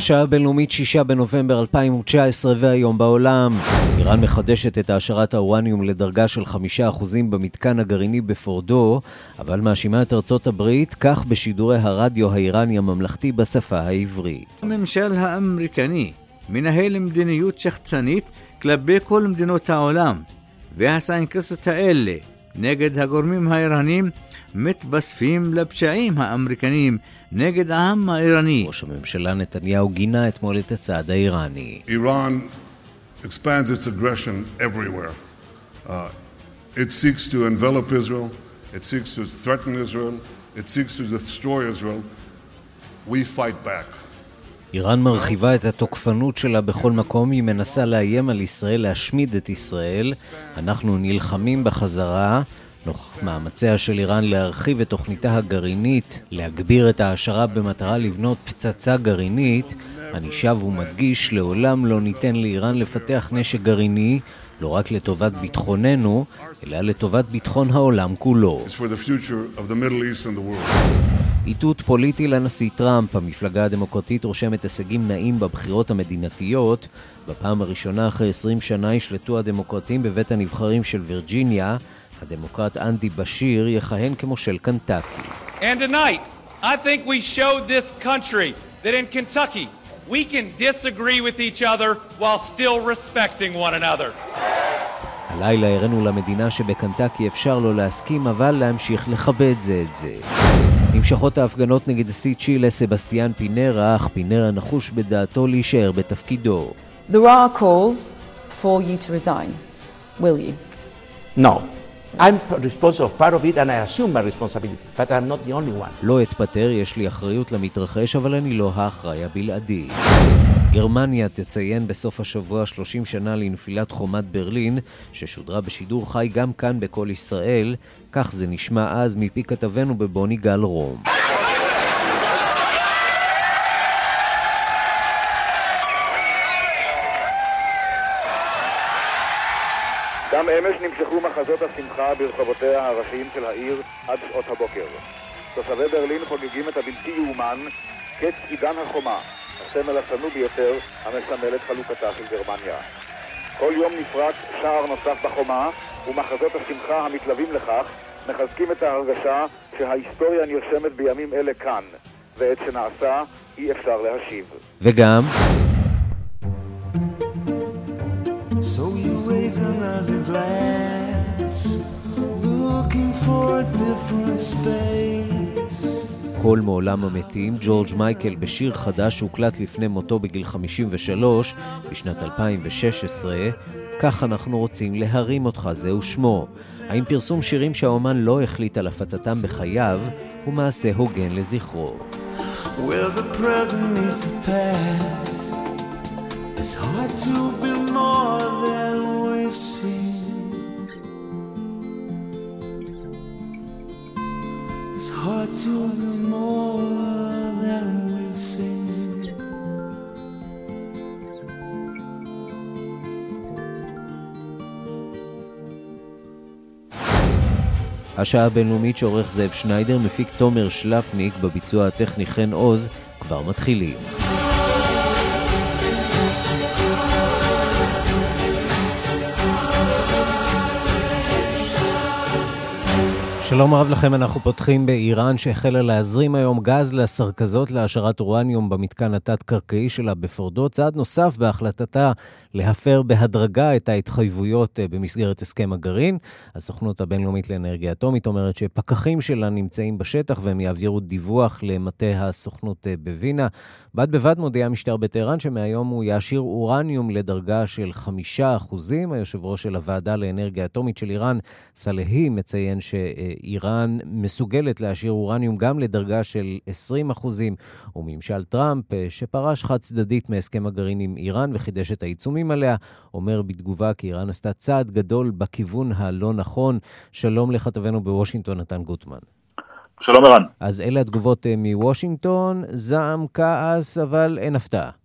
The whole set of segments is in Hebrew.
השעה הבינלאומית 6 בנובמבר 2019 והיום בעולם. איראן מחדשת את העשרת האורניום לדרגה של 5% במתקן הגרעיני בפורדו, אבל מאשימה את ארצות הברית, כך בשידורי הרדיו האיראני הממלכתי בשפה העברית. הממשל האמריקני מנהל מדיניות שחצנית כלפי כל מדינות העולם, והסנקסות האלה נגד הגורמים האיראנים מתווספים לפשעים האמריקניים נגד העם האיראני. ראש הממשלה נתניהו גינה אתמול את הצעד האיראני. איראן expands its aggression everywhere. Uh, it seeks to envelop Israel, it seeks to threaten Israel, it seeks to destroy Israel. We fight back. איראן מרחיבה את התוקפנות שלה בכל מקום, היא מנסה לאיים על ישראל, להשמיד את ישראל. אנחנו נלחמים בחזרה. נוכח מאמציה של איראן להרחיב את תוכניתה הגרעינית, להגביר את ההעשרה במטרה לבנות פצצה גרעינית, אני שב ומדגיש, לעולם לא ניתן לאיראן לפתח נשק גרעיני, לא רק לטובת ביטחוננו, אלא לטובת ביטחון העולם כולו. איתות פוליטי לנשיא טראמפ, המפלגה הדמוקרטית רושמת הישגים נאים בבחירות המדינתיות. בפעם הראשונה אחרי 20 שנה ישלטו הדמוקרטים בבית הנבחרים של וירג'יניה. הדמוקרט אנדי בשיר יכהן כמושל קנטקי. And tonight, I think we showed this country that in Kentucky we can disagree with each other while still respecting one another. הלילה הראינו למדינה שבקנטקי אפשר לא להסכים, אבל להמשיך לכבד זה את זה. נמשכות ההפגנות נגד נשיא צ'ילה סבסטיאן פינרה, אך פינרה נחוש בדעתו להישאר בתפקידו. There are calls for you to resign. Will you? No. I'm responsible of part of it and I assume my responsibility, but I'm not the only one. לא אתפטר, יש לי אחריות למתרחש, אבל אני לא האחראי הבלעדי. גרמניה תציין בסוף השבוע 30 שנה לנפילת חומת ברלין, ששודרה בשידור חי גם כאן בכל ישראל, כך זה נשמע אז מפי כתבנו בבוני גל רום. גם אמש מחזות השמחה ברחובותיה הראשיים של העיר עד שעות הבוקר. תושבי ברלין חוגגים את הבלתי יאומן, קץ עידן החומה, הסמל השנוא ביותר המסמל את חלוקתה של גרמניה. כל יום נפרץ שער נוסף בחומה, ומחזות השמחה המתלווים לכך מחזקים את ההרגשה שההיסטוריה נרשמת בימים אלה כאן, ואת שנעשה אי אפשר להשיב. וגם... So you raise another glass, קול מעולם המתים, ג'ורג' מייקל בשיר חדש שהוקלט לפני מותו בגיל 53 בשנת 2016, כך אנחנו רוצים להרים אותך, זהו שמו. האם פרסום שירים שהאומן לא החליט על הפצתם בחייו הוא מעשה הוגן לזכרו? Well, the present is the past. It's hard to be more than we've seen. It's hard to be more than we've seen. השעה הבינלאומית שעורך זאב שניידר, מפיק תומר שלפניק בביצוע הטכני חן עוז, כבר מתחילים. שלום רב לכם, אנחנו פותחים באיראן שהחלה להזרים היום גז לסרכזות להשארת אורניום במתקן התת-קרקעי שלה בפורדו, צעד נוסף בהחלטתה להפר בהדרגה את ההתחייבויות אה, במסגרת הסכם הגרעין. הסוכנות הבינלאומית לאנרגיה אטומית אומרת שפקחים שלה נמצאים בשטח והם יעבירו דיווח למטה הסוכנות אה, בווינה. בד בבד מודיע המשטר בטהרן שמהיום הוא יעשיר אורניום לדרגה של חמישה אחוזים. היושב ראש של הוועדה לאנרגיה אטומית של איראן, סלהי, מציין ש... איראן מסוגלת להשאיר אורניום גם לדרגה של 20 אחוזים, וממשל טראמפ, אה, שפרש חד צדדית מהסכם הגרעין עם איראן וחידש את העיצומים עליה, אומר בתגובה כי איראן עשתה צעד גדול בכיוון הלא נכון. שלום לכתבנו בוושינגטון, נתן גוטמן. שלום ערן. אז אלה התגובות אה, מוושינגטון, זעם, כעס, אבל אין הפתעה.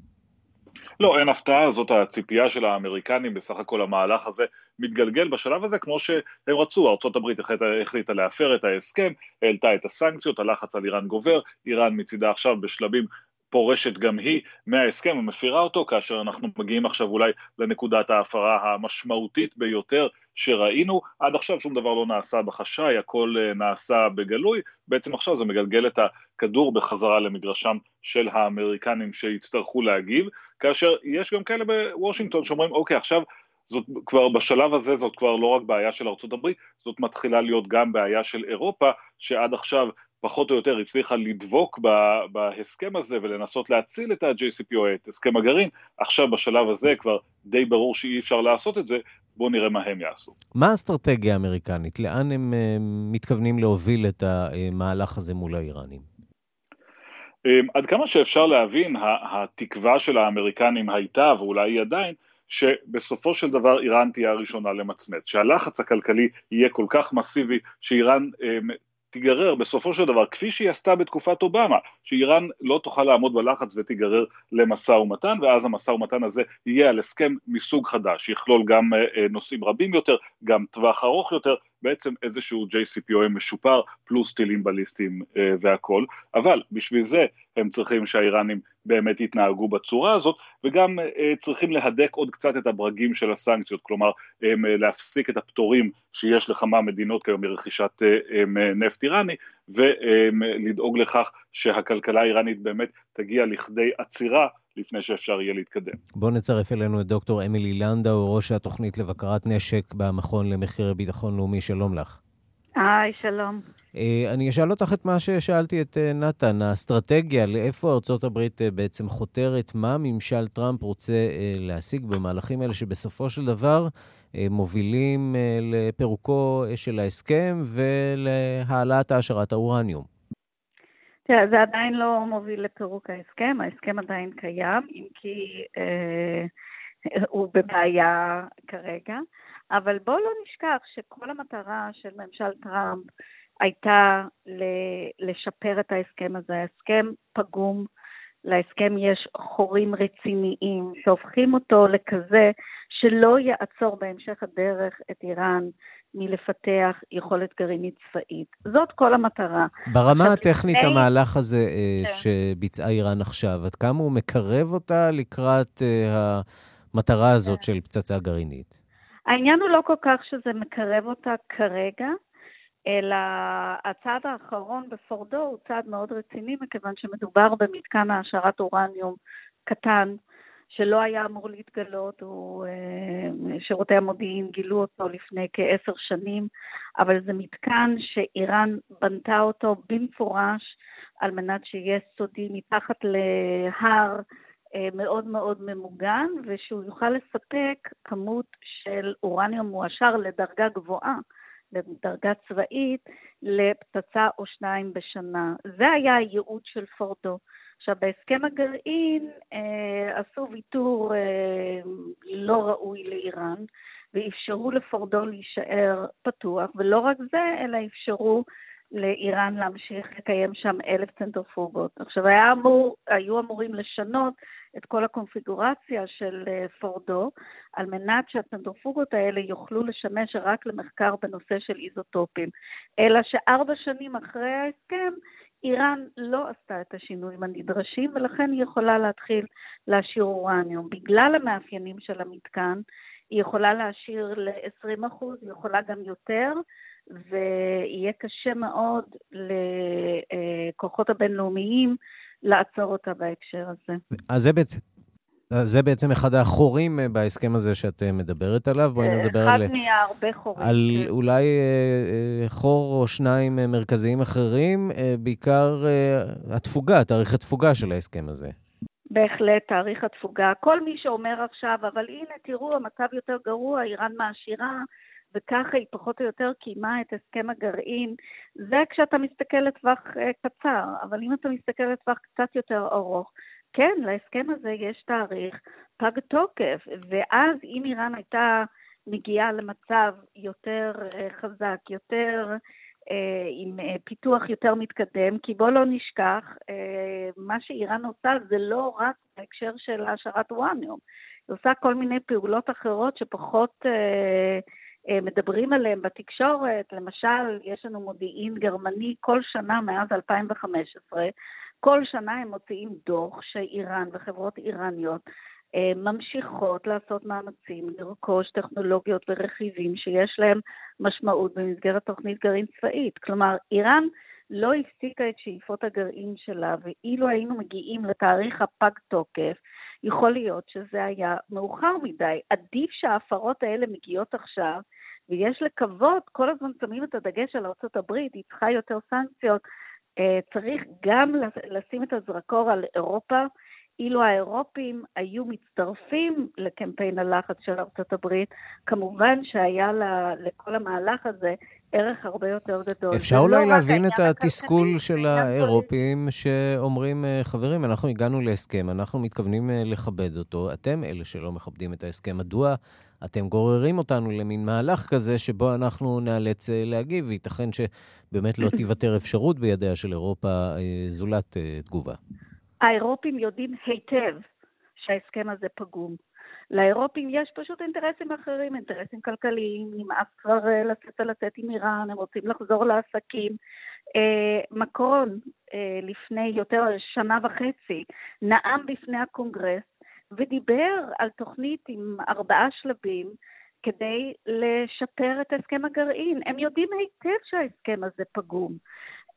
לא, אין הפתעה, זאת הציפייה של האמריקנים, בסך הכל המהלך הזה מתגלגל בשלב הזה כמו שהם רצו, ארה"ב החליטה, להפר את ההסכם, העלתה את הסנקציות, הלחץ על איראן גובר, איראן מצידה עכשיו בשלבים פורשת גם היא מההסכם ומפירה אותו, כאשר אנחנו מגיעים עכשיו אולי לנקודת ההפרה המשמעותית ביותר שראינו, עד עכשיו שום דבר לא נעשה בחשאי, הכל אה, נעשה בגלוי, בעצם עכשיו זה מגלגל את הכדור בחזרה למגרשם של האמריקנים שיצטרכו להגיב, כאשר יש גם כאלה בוושינגטון שאומרים אוקיי עכשיו זאת כבר בשלב הזה זאת כבר לא רק בעיה של ארצות הברית, זאת מתחילה להיות גם בעיה של אירופה, שעד עכשיו פחות או יותר הצליחה לדבוק בהסכם הזה ולנסות להציל את ה-JCPOA, את הסכם הגרעין, עכשיו בשלב הזה כבר די ברור שאי אפשר לעשות את זה, בואו נראה מה הם יעשו. מה האסטרטגיה האמריקנית? לאן הם מתכוונים להוביל את המהלך הזה מול האיראנים? Um, עד כמה שאפשר להבין, התקווה של האמריקנים הייתה, ואולי היא עדיין, שבסופו של דבר איראן תהיה הראשונה למצמץ, שהלחץ הכלכלי יהיה כל כך מסיבי, שאיראן um, תיגרר. בסופו של דבר, כפי שהיא עשתה בתקופת אובמה, שאיראן לא תוכל לעמוד בלחץ ותיגרר למשא ומתן, ואז המשא ומתן הזה יהיה על הסכם מסוג חדש, שיכלול גם אה, אה, נושאים רבים יותר, גם טווח ארוך יותר, בעצם איזשהו JCPOA משופר, פלוס טילים בליסטיים אה, והכל, אבל בשביל זה הם צריכים שהאיראנים באמת יתנהגו בצורה הזאת, וגם אה, צריכים להדק עוד קצת את הברגים של הסנקציות, כלומר אה, להפסיק את הפטורים שיש לכמה מדינות כיום מרכישת נפט איראני, ולדאוג לכך שהכלכלה האיראנית באמת תגיע לכדי עצירה לפני שאפשר יהיה להתקדם. בואו נצרף אלינו את דוקטור אמילי לנדאו, ראש התוכנית לבקרת נשק במכון למחירי ביטחון לאומי. שלום לך. היי, שלום. Uh, אני אשאל אותך את מה ששאלתי את uh, נתן, האסטרטגיה, לאיפה ארצות הברית uh, בעצם חותרת, מה ממשל טראמפ רוצה להשיג במהלכים האלה, שבסופו של דבר מובילים לפירוקו של ההסכם ולהעלאת העשרת האורניום. תראה, זה עדיין לא מוביל לפירוק ההסכם, ההסכם עדיין קיים, אם כי אה, הוא בבעיה כרגע, אבל בואו לא נשכח שכל המטרה של ממשל טראמפ הייתה לשפר את ההסכם הזה. ההסכם פגום, להסכם יש חורים רציניים שהופכים אותו לכזה שלא יעצור בהמשך הדרך את איראן מלפתח יכולת גרעינית צבאית. זאת כל המטרה. ברמה הטכנית, לפני... המהלך הזה אה, כן. שביצעה איראן עכשיו, עד כמה הוא מקרב אותה לקראת אה, המטרה הזאת כן. של פצצה גרעינית? העניין הוא לא כל כך שזה מקרב אותה כרגע, אלא הצעד האחרון בפורדו הוא צעד מאוד רציני, מכיוון שמדובר במתקן העשרת אורניום קטן, שלא היה אמור להתגלות, הוא, אה, שירותי המודיעין גילו אותו לפני כעשר שנים, אבל זה מתקן שאיראן בנתה אותו במפורש על מנת שיהיה סודי מתחת להר מאוד מאוד ממוגן, ושהוא יוכל לספק כמות של אורניום מועשר לדרגה גבוהה. לדרגה צבאית לפצצה או שניים בשנה. זה היה הייעוד של פורדו. עכשיו, בהסכם הגרעין אה, עשו ויתור אה, לא ראוי לאיראן, ואפשרו לפורדו להישאר פתוח, ולא רק זה, אלא אפשרו לאיראן להמשיך לקיים שם אלף צנטרפוגות. עכשיו, היה אמור, היו אמורים לשנות את כל הקונפיגורציה של אה, פורדו, על מנת שהצנטרפוגות האלה יוכלו לשמש רק למחקר בנושא של איזוטופים. אלא שארבע שנים אחרי ההסכם, איראן לא עשתה את השינויים הנדרשים, ולכן היא יכולה להתחיל להשאיר אורניום. בגלל המאפיינים של המתקן, היא יכולה להשאיר ל-20%, היא יכולה גם יותר, ויהיה קשה מאוד לכוחות הבינלאומיים לעצור אותה בהקשר הזה. אז זה בעצם... זה בעצם אחד החורים אה, בהסכם הזה שאת אה, מדברת עליו. בואי אה, נדבר על... אחד מהרבה חורים. על כן. אולי חור או שניים מרכזיים אחרים, בעיקר התפוגה, תאריך התפוגה של ההסכם הזה. בהחלט, תאריך התפוגה. כל מי שאומר עכשיו, אבל הנה, תראו, המצב יותר גרוע, איראן מעשירה, וככה היא פחות או יותר קיימה את הסכם הגרעין, זה כשאתה מסתכל לטווח קצר, אבל אם אתה מסתכל לטווח קצת יותר ארוך, כן, להסכם הזה יש תאריך פג תוקף, ואז אם איראן הייתה מגיעה למצב יותר אה, חזק, יותר אה, עם אה, פיתוח יותר מתקדם, כי בואו לא נשכח, אה, מה שאיראן עושה זה לא רק בהקשר של העשרת אורניום, היא עושה כל מיני פעולות אחרות שפחות מדברים עליהן בתקשורת, למשל, יש לנו מודיעין גרמני כל שנה מאז 2015, כל שנה הם מוציאים דוח שאיראן וחברות איראניות אה, ממשיכות לעשות מאמצים לרכוש טכנולוגיות ורכיבים שיש להם משמעות במסגרת תוכנית גרעין צבאית. כלומר, איראן לא הפסיקה את שאיפות הגרעין שלה, ואילו היינו מגיעים לתאריך הפג תוקף, יכול להיות שזה היה מאוחר מדי. עדיף שההפרות האלה מגיעות עכשיו, ויש לקוות, כל הזמן שמים את הדגש על ארה"ב, היא צריכה יותר סנקציות. אה, צריך גם לשים את הזרקור על אירופה, אילו האירופים היו מצטרפים לקמפיין הלחץ של ארצות הברית, כמובן שהיה לכל המהלך הזה ערך הרבה יותר גדול. אפשר אולי להבין את התסכול של האירופים שאומרים, אה, חברים, אנחנו הגענו להסכם, אנחנו מתכוונים אה, לכבד אותו, אתם אלה שלא מכבדים את ההסכם. מדוע אתם גוררים אותנו למין מהלך כזה שבו אנחנו נאלץ אה, להגיב, וייתכן שבאמת לא תיוותר אפשרות בידיה של אירופה זולת תגובה. האירופים יודעים היטב שההסכם הזה פגום. לאירופים יש פשוט אינטרסים אחרים, אינטרסים כלכליים, נמאס כבר אה, לצאת ולצאת עם איראן, הם רוצים לחזור לעסקים. אה, מקרון, אה, לפני יותר שנה וחצי, נאם בפני הקונגרס ודיבר על תוכנית עם ארבעה שלבים כדי לשפר את הסכם הגרעין. הם יודעים היטב שההסכם הזה פגום.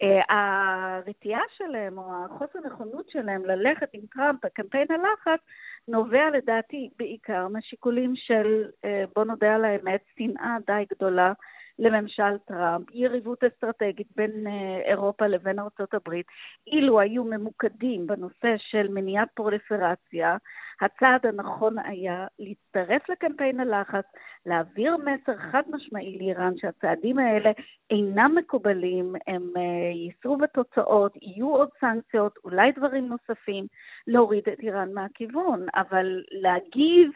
אה, הרתיעה שלהם או החוסר נכונות שלהם ללכת עם טראמפ, הקמפיין הלחץ, נובע לדעתי בעיקר משיקולים של, אה, בוא נודה על האמת, שנאה די גדולה לממשל טראמפ, יריבות אסטרטגית בין אה, אירופה לבין ארצות הברית. אילו היו ממוקדים בנושא של מניעת פרוליפרציה, הצעד הנכון היה להצטרף לקמפיין הלחץ, להעביר מסר חד משמעי לאיראן שהצעדים האלה אינם מקובלים, הם אה, יישאו בתוצאות, יהיו עוד סנקציות, אולי דברים נוספים, להוריד את איראן מהכיוון, אבל להגיב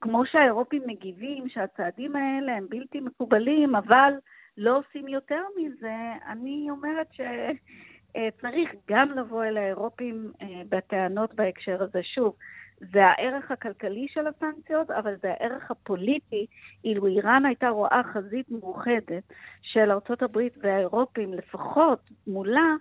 כמו שהאירופים מגיבים שהצעדים האלה הם בלתי מקובלים, אבל לא עושים יותר מזה, אני אומרת שצריך גם לבוא אל האירופים אה, בטענות בהקשר הזה. שוב, זה הערך הכלכלי של הסנקציות, אבל זה הערך הפוליטי. אילו איראן הייתה רואה חזית מאוחדת של ארה"ב והאירופים, לפחות מולה,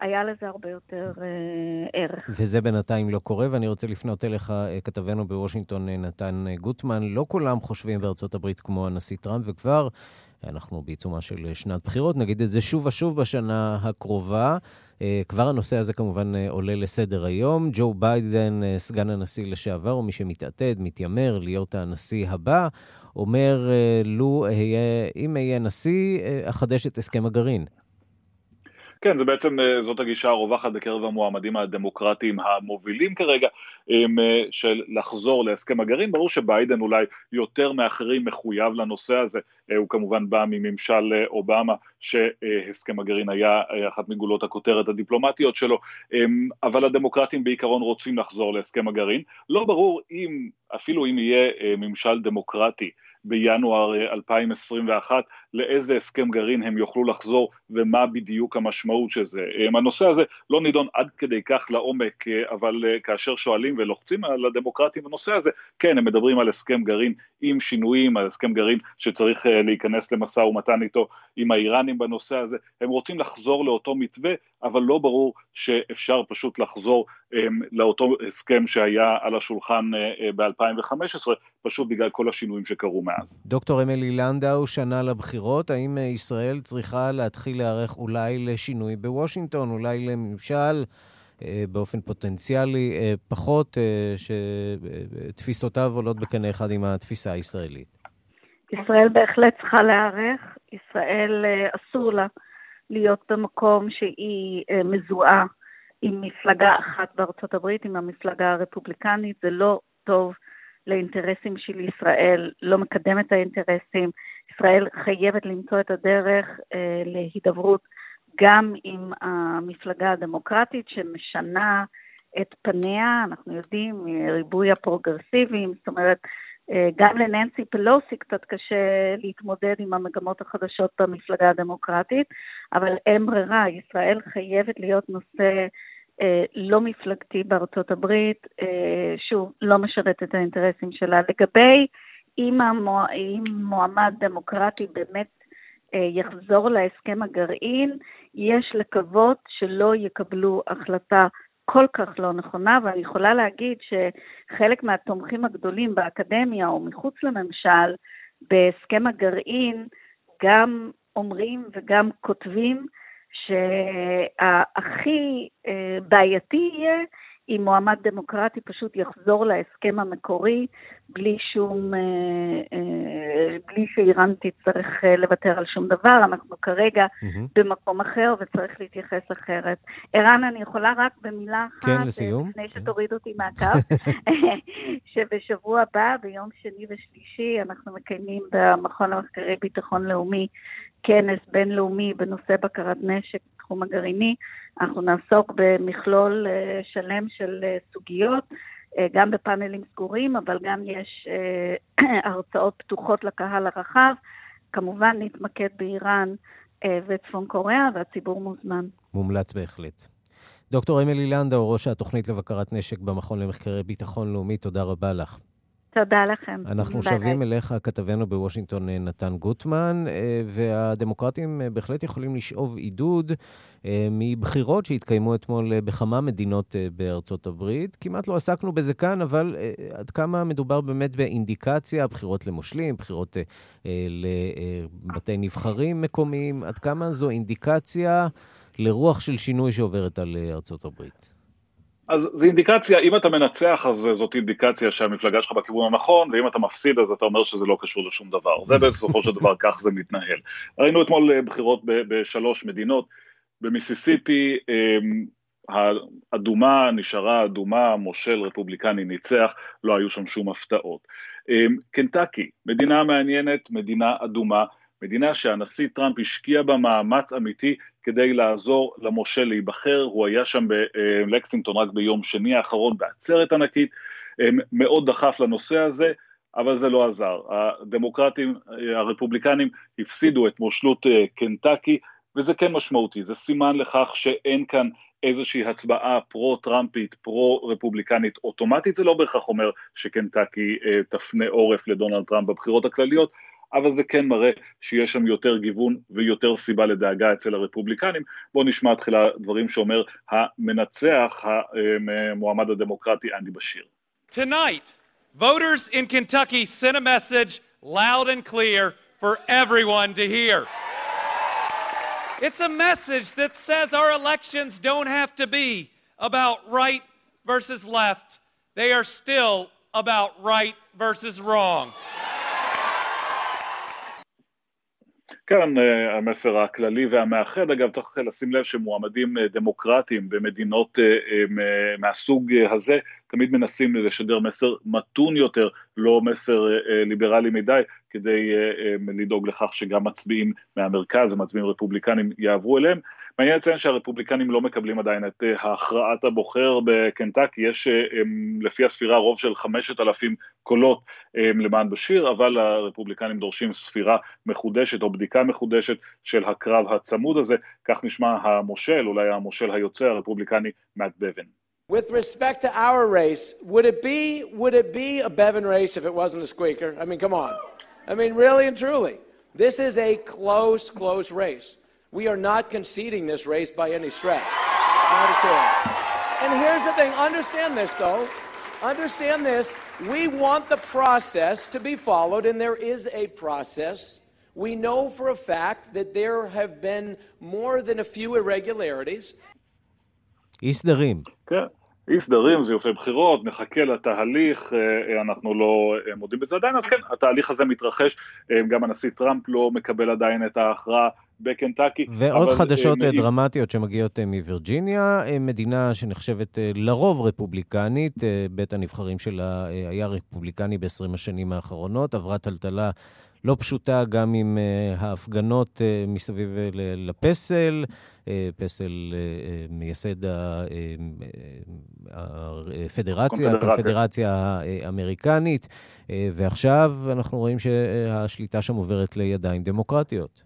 היה לזה הרבה יותר אה, ערך. וזה בינתיים לא קורה, ואני רוצה לפנות אליך, אה, כתבנו בוושינגטון, אה, נתן אה, גוטמן. לא כולם חושבים בארצות הברית כמו הנשיא טראמפ, וכבר אנחנו בעיצומה של שנת בחירות, נגיד את זה שוב ושוב בשנה הקרובה. כבר הנושא הזה כמובן עולה לסדר היום. ג'ו ביידן, סגן הנשיא לשעבר, ומי שמתעתד, מתיימר להיות הנשיא הבא, אומר, לו אהיה, אם אהיה נשיא, אחדש את הסכם הגרעין. כן, זה בעצם, אה, זאת הגישה הרווחת בקרב המועמדים הדמוקרטיים המובילים כרגע, אה, של לחזור להסכם הגרעין. ברור שביידן אולי יותר מאחרים מחויב לנושא הזה, אה, הוא כמובן בא מממשל אובמה, שהסכם הגרעין היה אחת מגולות הכותרת הדיפלומטיות שלו, אבל הדמוקרטים בעיקרון רוצים לחזור להסכם הגרעין. לא ברור אם, אפילו אם יהיה ממשל דמוקרטי, בינואר 2021, אה, לאיזה הסכם גרעין הם יוכלו לחזור ומה בדיוק המשמעות של זה. אה, הנושא הזה לא נידון עד כדי כך לעומק, אה, אבל כאשר שואלים ולוחצים על הדמוקרטים בנושא הזה, כן, הם מדברים על הסכם גרעין עם שינויים, על הסכם גרעין שצריך להיכנס למשא ומתן איתו עם האיראנים בנושא הזה, הם רוצים לחזור לאותו מתווה, אבל לא ברור שאפשר פשוט לחזור לאותו הסכם שהיה על השולחן ב-2015, פשוט בגלל כל השינויים שקרו מאז. דוקטור אמילי לנדאו, שנה לבחירות, האם ישראל צריכה להתחיל להיערך אולי לשינוי בוושינגטון, אולי לממשל? אה, באופן פוטנציאלי אה, פחות, אה, שתפיסותיו עולות בקנה אחד עם התפיסה הישראלית. ישראל בהחלט צריכה להיערך. ישראל, אסור לה להיות במקום שהיא מזוהה עם מפלגה אחת בארצות הברית, עם המפלגה הרפובליקנית. זה לא טוב לאינטרסים של ישראל, לא מקדם את האינטרסים. ישראל חייבת למצוא את הדרך אה, להידברות גם עם המפלגה הדמוקרטית שמשנה את פניה, אנחנו יודעים, ריבוי הפרוגרסיביים, זאת אומרת, גם לננסי פלוסי קצת קשה להתמודד עם המגמות החדשות במפלגה הדמוקרטית, אבל אין ברירה, ישראל חייבת להיות נושא לא מפלגתי בארצות הברית, שוב, לא משרת את האינטרסים שלה. לגבי אם, מועמד דמוקרטי באמת יחזור להסכם הגרעין, יש לקוות שלא יקבלו החלטה כל כך לא נכונה, ואני יכולה להגיד שחלק מהתומכים הגדולים באקדמיה או מחוץ לממשל, בהסכם הגרעין, גם אומרים וגם כותבים שהכי אה, בעייתי יהיה אם מועמד דמוקרטי פשוט יחזור להסכם המקורי בלי שום, אה, אה, בלי שאיראן תצטרך אה, לוותר על שום דבר. אנחנו כרגע mm-hmm. במקום אחר וצריך להתייחס אחרת. ערן, אני יכולה רק במילה אחת, כן, לסיום. לפני כן. שתוריד אותי מהקו, שבשבוע הבא, ביום שני ושלישי, אנחנו מקיימים במכון המחקרי ביטחון לאומי כנס בינלאומי בנושא בקרת נשק בתחום הגרעיני. אנחנו נעסוק במכלול אה, שלם של אה, סוגיות, אה, גם בפאנלים סגורים, אבל גם יש הרצאות פתוחות לקהל הרחב. כמובן נתמקד באיראן וצפון קוריאה, והציבור מוזמן. מומלץ בהחלט. דוקטור אמילי לנדאו, ראש התוכנית לבקרת נשק במכון למחקרי ביטחון לאומי, תודה רבה לך. תודה לכם. אנחנו שבים אליך, כתבנו בוושינגטון אה, נתן גוטמן, אה, והדמוקרטים אה, בהחלט יכולים לשאוב עידוד מבחירות שהתקיימו אתמול בכמה מדינות בארצות הברית. כמעט לא עסקנו בזה כאן, אבל עד כמה מדובר באמת באינדיקציה, בחירות למושלים, בחירות לבתי נבחרים מקומיים, עד כמה זו אינדיקציה לרוח של שינוי שעוברת על ארצות הברית? אז זו אינדיקציה, אם אתה מנצח אז זאת אינדיקציה שהמפלגה שלך בכיוון הנכון, ואם אתה מפסיד אז אתה אומר שזה לא קשור לשום דבר. זה בסופו של דבר, כך זה מתנהל. ראינו אתמול אה, בחירות בשלוש מדינות, במיסיסיפי אמ, האדומה נשארה אדומה, מושל רפובליקני ניצח, לא היו שם שום הפתעות. אמ, קנטקי, מדינה מעניינת, מדינה אדומה, מדינה שהנשיא טראמפ השקיע בה מאמץ אמיתי כדי לעזור למושל להיבחר, הוא היה שם בלקסינגטון רק ביום שני האחרון בעצרת ענקית, מאוד דחף לנושא הזה, אבל זה לא עזר. הדמוקרטים, הרפובליקנים הפסידו את מושלות אה, קנטקי, וזה כן משמעותי, זה סימן לכך שאין כאן איזושהי הצבעה פרו-טראמפית, פרו-רפובליקנית אוטומטית, זה לא בהכרח אומר שקנטקי אה, תפנה עורף לדונלד טראמפ בבחירות הכלליות, אבל זה כן מראה שיש שם יותר גיוון ויותר סיבה לדאגה אצל הרפובליקנים. בואו נשמע תחילה דברים שאומר המנצח, המועמד הדמוקרטי אנדי בשיר. Tonight, voters in Kentucky sent a message loud and clear for everyone to hear. It's a message that says our elections don't have to be about right versus left. They are still about right versus wrong. אה, המסר הכללי והמאחד, אגב צריך לשים לב שמועמדים אה, דמוקרטיים במדינות אה, מהסוג הזה תמיד מנסים לשדר מסר מתון יותר, לא מסר ליברלי מדי, כדי לדאוג לכך שגם מצביעים מהמרכז ומצביעים רפובליקנים יעברו אליהם. מעניין לציין שהרפובליקנים לא מקבלים עדיין את אה, הכרעת הבוחר בקנטקי, יש אה, לפי הספירה רוב של חמשת אלפים קולות למען בשיר, אבל הרפובליקנים דורשים ספירה מחודשת או בדיקה מחודשת של הקרב הצמוד הזה, כך נשמע המושל, אולי המושל היוצא הרפובליקני, מאט בבן. With respect to our race, would it be would it be a Bevan race if it wasn't a squeaker? I mean, come on. I mean, really and truly, this is a close, close race. We are not conceding this race by any stretch. Not at all. And here's the thing understand this, though. Understand this. We want the process to be followed, and there is a process. We know for a fact that there have been more than a few irregularities. אי סדרים. כן. אי סדרים, זיופי בחירות, נחכה לתהליך, אנחנו לא מודים בזה עדיין, אז כן, התהליך הזה מתרחש, גם הנשיא טראמפ לא מקבל עדיין את ההכרעה בקנטקי. ועוד חדשות מ... דרמטיות שמגיעות מווירג'יניה, מדינה שנחשבת לרוב רפובליקנית, בית הנבחרים שלה היה רפובליקני ב-20 השנים האחרונות, עברה טלטלה לא פשוטה גם עם ההפגנות מסביב לפסל. פסל מייסד הפדרציה, הקונפדרציה האמריקנית, ועכשיו אנחנו רואים שהשליטה שם עוברת לידיים דמוקרטיות.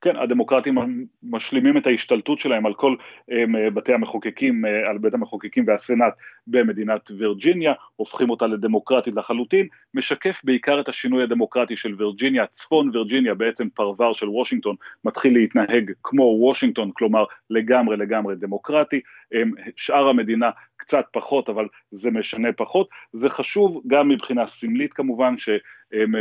כן, הדמוקרטים משלימים את ההשתלטות שלהם על כל um, בתי המחוקקים, uh, על בית המחוקקים והסנאט במדינת וירג'יניה, הופכים אותה לדמוקרטית לחלוטין, משקף בעיקר את השינוי הדמוקרטי של וירג'יניה, צפון וירג'יניה, בעצם פרבר של וושינגטון, מתחיל להתנהג כמו וושינגטון, כלומר לגמרי לגמרי דמוקרטי, um, שאר המדינה קצת פחות, אבל זה משנה פחות, זה חשוב גם מבחינה סמלית כמובן, ש...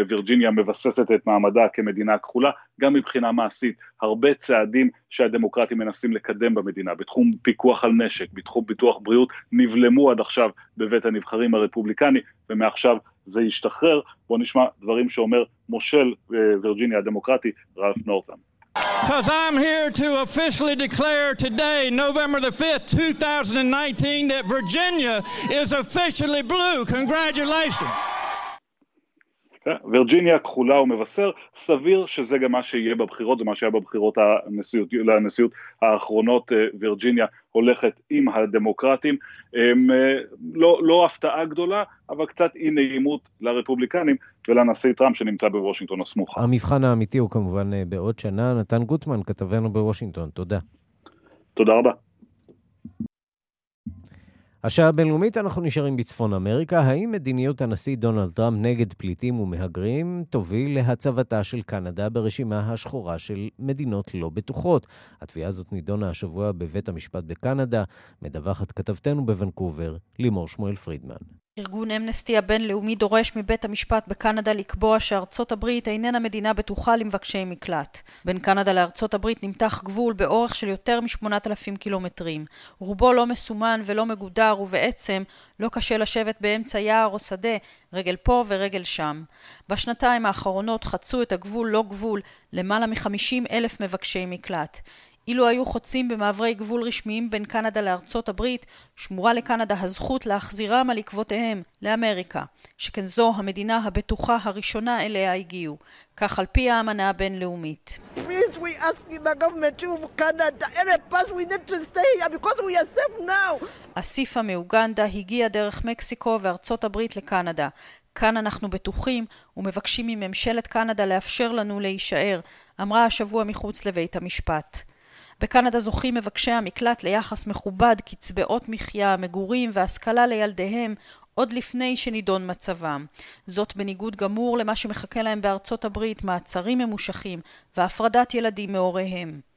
וירג'יניה מבססת את מעמדה כמדינה כחולה, גם מבחינה מעשית, הרבה צעדים שהדמוקרטים מנסים לקדם במדינה, בתחום פיקוח על נשק, בתחום ביטוח בריאות, נבלמו עד עכשיו בבית הנבחרים הרפובליקני, ומעכשיו זה ישתחרר. בואו נשמע דברים שאומר מושל וירג'יניה הדמוקרטי, רלף נורת'ם. Because I'm here to officially declare today, November the 5th, 2019, that Virginia is officially blue. Congratulations. וירג'יניה כחולה ומבשר, סביר שזה גם מה שיהיה בבחירות, זה מה שהיה בבחירות הנשיאות, לנשיאות האחרונות, וירג'יניה הולכת עם הדמוקרטים, לא, לא הפתעה גדולה, אבל קצת אי נעימות לרפובליקנים ולנשיא טראמפ שנמצא בוושינגטון הסמוכה. המבחן האמיתי הוא כמובן בעוד שנה. נתן גוטמן, כתבנו בוושינגטון, תודה. תודה רבה. השעה הבינלאומית אנחנו נשארים בצפון אמריקה. האם מדיניות הנשיא דונלד טראמפ נגד פליטים ומהגרים תוביל להצבתה של קנדה ברשימה השחורה של מדינות לא בטוחות? התביעה הזאת נידונה השבוע בבית המשפט בקנדה. מדווחת כתבתנו בוונקובר, לימור שמואל פרידמן. ארגון אמנסטי הבינלאומי דורש מבית המשפט בקנדה לקבוע שארצות הברית איננה מדינה בטוחה למבקשי מקלט. בין קנדה לארצות הברית נמתח גבול באורך של יותר מ-8,000 קילומטרים. רובו לא מסומן ולא מגודר ובעצם לא קשה לשבת באמצע יער או שדה, רגל פה ורגל שם. בשנתיים האחרונות חצו את הגבול לא גבול למעלה מ-50 אלף מבקשי מקלט. אילו היו חוצים במעברי גבול רשמיים בין קנדה לארצות הברית, שמורה לקנדה הזכות להחזירם על עקבותיהם לאמריקה, שכן זו המדינה הבטוחה הראשונה אליה הגיעו, כך על פי האמנה הבינלאומית. אסיפה מאוגנדה הגיע דרך מקסיקו וארצות הברית לקנדה. כאן אנחנו בטוחים ומבקשים מממשלת קנדה לאפשר לנו להישאר, אמרה השבוע מחוץ לבית המשפט. בקנדה זוכים מבקשי המקלט ליחס מכובד, קצבאות מחיה, מגורים והשכלה לילדיהם עוד לפני שנידון מצבם. זאת בניגוד גמור למה שמחכה להם בארצות הברית, מעצרים ממושכים והפרדת ילדים מהוריהם.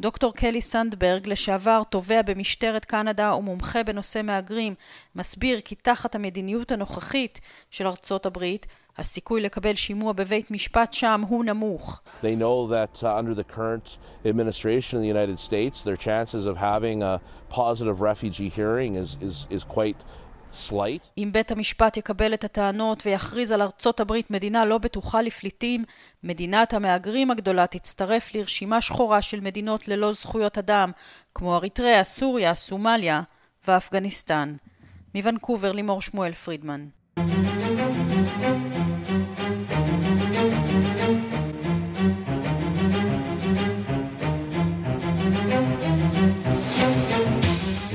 דוקטור קלי סנדברג, לשעבר תובע במשטרת קנדה ומומחה בנושא מהגרים, מסביר כי תחת המדיניות הנוכחית של ארצות הברית, הסיכוי לקבל שימוע בבית משפט שם הוא נמוך. They know that uh, under the current administration in the United States, their chances of having a positive refugee hearing is, is, is quite. אם בית המשפט יקבל את הטענות ויכריז על ארצות הברית מדינה לא בטוחה לפליטים, מדינת המהגרים הגדולה תצטרף לרשימה שחורה של מדינות ללא זכויות אדם, כמו אריתריאה, סוריה, סומליה ואפגניסטן. מוונקובר לימור שמואל פרידמן.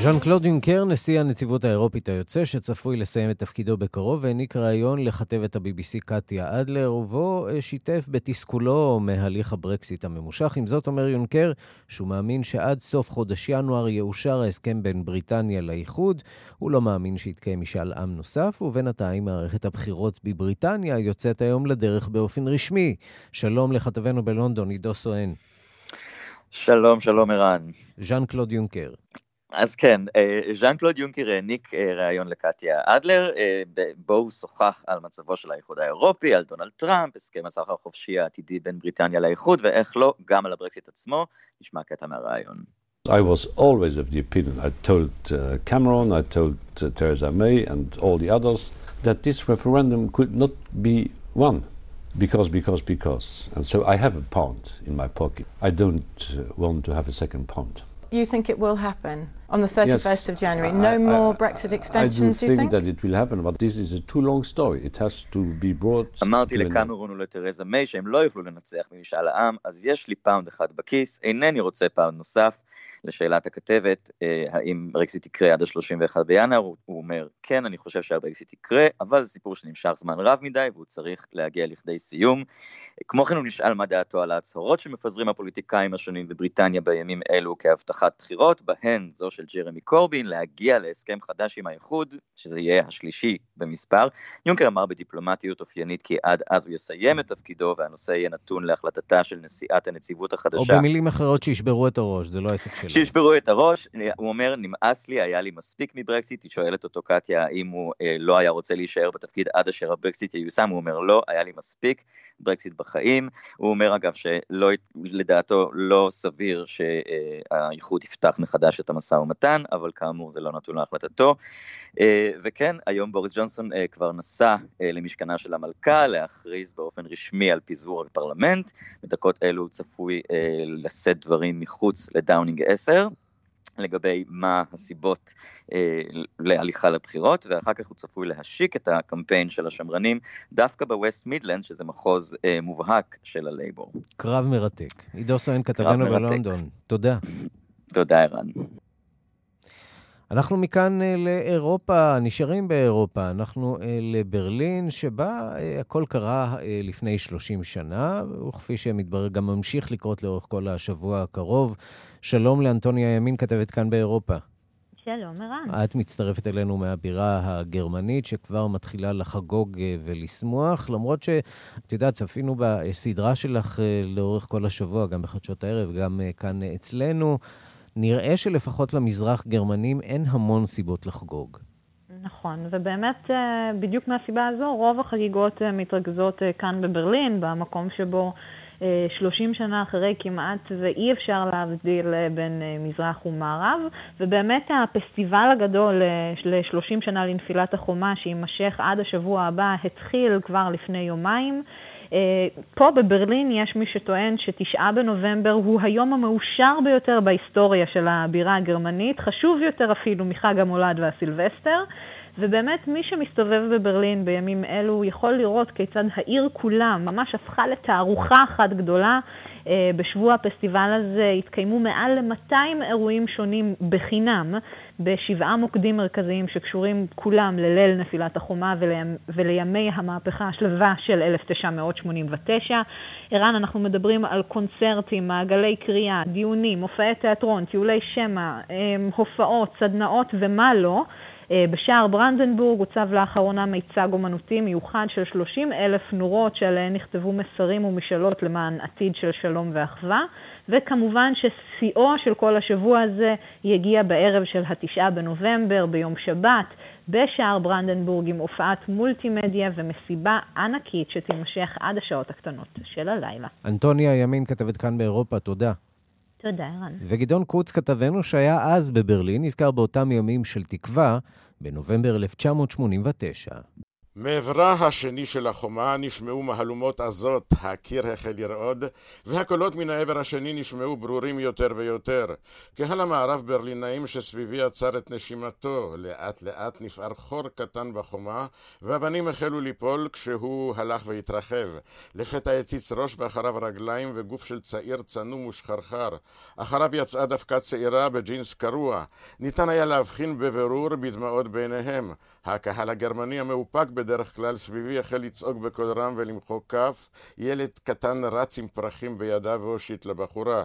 ז'אן קלוד יונקר, נשיא הנציבות האירופית היוצא, שצפוי לסיים את תפקידו בקרוב, העניק ראיון לכתבת ה-BBC קטיה אדלר, ובו אה, שיתף בתסכולו מהליך הברקסיט הממושך. עם זאת אומר יונקר שהוא מאמין שעד סוף חודש ינואר יאושר ההסכם בין בריטניה לאיחוד. הוא לא מאמין שיתקיים משאל עם נוסף, ובינתיים מערכת הבחירות בבריטניה יוצאת היום לדרך באופן רשמי. שלום לכתבנו בלונדון, עידו סואן. שלום, שלום ערן. ז'אן קלוד יונקר. אז כן, ז'אן קלוד יונקר העניק ראיון לקטיה אדלר, בו הוא שוחח על מצבו של האיחוד האירופי, על דונלד טראמפ, הסכם הסחר החופשי העתידי בין בריטניה לאיחוד, ואיך לא, גם על הברקסיט עצמו, נשמע קטע מהראיון. I was always of the opinion, I told uh, Cameron, I told uh, Theresa May and all the others, that this referendum could not be won. Because, because, because. And so I have a pound in my pocket. I don't uh, want to have a second pound. You think it will happen on the 31st Yes, of January? No I- more I- Brexit I do extensions, do you think think? that it will happen, but this is a too long story. It has to be brought אמרתי to an end. לקמרון ולתרזה מיי שהם לא יוכלו לנצח במשאל העם, אז יש לי פאונד אחד בכיס, אינני רוצה פאונד נוסף. לשאלת הכתבת, אה, האם ברקסיט יקרה עד ה-31 בינואר, הוא, הוא אומר, כן, אני חושב שהברקסיט יקרה, אבל זה סיפור שנמשך זמן רב מדי, והוא צריך להגיע לכדי סיום. כמו כן הוא נשאל מה דעתו על ההצהרות שמפזרים הפוליטיקאים השונים בבריטניה בימים אלו כהבטחת בחירות, בהן זו של ג'רמי קורבין, להגיע להסכם חדש עם האיחוד, שזה יהיה השלישי במספר. יונקר אמר בדיפלומטיות אופיינית כי עד אז הוא יסיים את תפקידו והנושא יהיה נתון להחלטתה של נשיאת הנציבות או החדשה. במילים אחרות שישברו את הראש, זה לא העסק שלו. שישברו את הראש, הוא אומר, נמאס לי, היה לי מספיק מברקסיט, היא שואלת אותו קטיה האם הוא אה, לא היה רוצה להישאר בתפקיד עד אשר הברקסיט ייושם, הוא אומר לא, היה לי מספיק ברקסיט בחיים, הוא אומר אגב שלדעתו לא סביר שהאיחוד יפתח מחדש את המשא ומתן, אבל כאמור זה לא נתון להחלטתו, אה, וכן, היום בוריס ג'ונסון אה, כבר נסע אה, למשכנה של המלכה להכריז באופן רשמי על פיזור הפרלמנט, בדקות אלו הוא צפוי לשאת דברים מחוץ לדאונינג 10. לגבי מה הסיבות אה, להליכה לבחירות, ואחר כך הוא צפוי להשיק את הקמפיין של השמרנים דווקא בווסט מידלנד, שזה מחוז אה, מובהק של הלייבור. קרב מרתק. עידו סואן כתבנו. בלונדון. תודה. תודה, ערן. אנחנו מכאן אה, לאירופה, נשארים באירופה. אנחנו אה, לברלין, שבה אה, הכל קרה לפני 30 שנה, וכפי שמתברר גם ממשיך לקרות לאורך כל השבוע הקרוב. שלום לאנטוניה ימין, כתבת כאן באירופה. שלום, ערן. את מצטרפת אלינו מהבירה הגרמנית, שכבר מתחילה לחגוג ולשמוח, למרות שאת יודעת, צפינו בסדרה שלך לאורך כל השבוע, גם בחדשות הערב, גם כאן אצלנו. נראה שלפחות למזרח גרמנים אין המון סיבות לחגוג. נכון, ובאמת אה, בדיוק מהסיבה הזו רוב החגיגות אה, מתרכזות אה, כאן בברלין, במקום שבו אה, 30 שנה אחרי כמעט ואי אפשר להבדיל בין מזרח ומערב, ובאמת הפסטיבל הגדול אה, ל-30 שנה לנפילת החומה, שיימשך עד השבוע הבא, התחיל כבר לפני יומיים. אה, פה בברלין יש מי שטוען שתשעה בנובמבר הוא היום המאושר ביותר בהיסטוריה של הבירה הגרמנית, חשוב יותר אפילו מחג המולד והסילבסטר. ובאמת מי שמסתובב בברלין בימים אלו יכול לראות כיצד העיר כולה ממש הפכה לתערוכה אחת גדולה. אה, בשבוע הפסטיבל הזה התקיימו מעל ל-200 אירועים שונים בחינם בשבעה מוקדים מרכזיים שקשורים כולם לליל נפילת החומה ולימ, ולימי המהפכה השלווה של 1989. ערן, אנחנו מדברים על קונצרטים, מעגלי קריאה, דיונים, מופעי תיאטרון, טיולי שמע, אה, הופעות, סדנאות ומה לא. אה, בשער ברנדנבורג הוצב לאחרונה מיצג אומנותי מיוחד של 30 אלף נורות שעליהן נכתבו מסרים ומשאלות למען עתיד של שלום ואחווה, וכמובן ששיאו של כל השבוע הזה יגיע בערב של התשעה בנובמבר, ביום שבת, בשער ברנדנבורג עם הופעת מולטימדיה ומסיבה ענקית שתימשך עד השעות הקטנות של הלילה. אנטוניה ימין, כתבת כאן באירופה, תודה. תודה, ערן. וגדעון קוץ, כתבנו שהיה אז בברלין, נזכר באותם ימים של תקווה, בנובמבר 1989. מעברה השני של החומה נשמעו מהלומות עזות, הקיר החל לרעוד, והקולות מן העבר השני נשמעו ברורים יותר ויותר. קהל המערב ברלינאים שסביבי עצר את נשימתו, לאט לאט נפער חור קטן בחומה, ואבנים החלו ליפול כשהוא הלך והתרחב. לפתע הציץ ראש ואחריו רגליים וגוף של צעיר צנום ושחרחר. אחריו יצאה דווקא צעירה בג'ינס קרוע. ניתן היה להבחין בבירור בדמעות בעיניהם. הקהל הגרמני המאופק בדרך כלל סביבי החל לצעוק בקול רם ולמחוא כף, ילד קטן רץ עם פרחים בידיו והושיט לבחורה.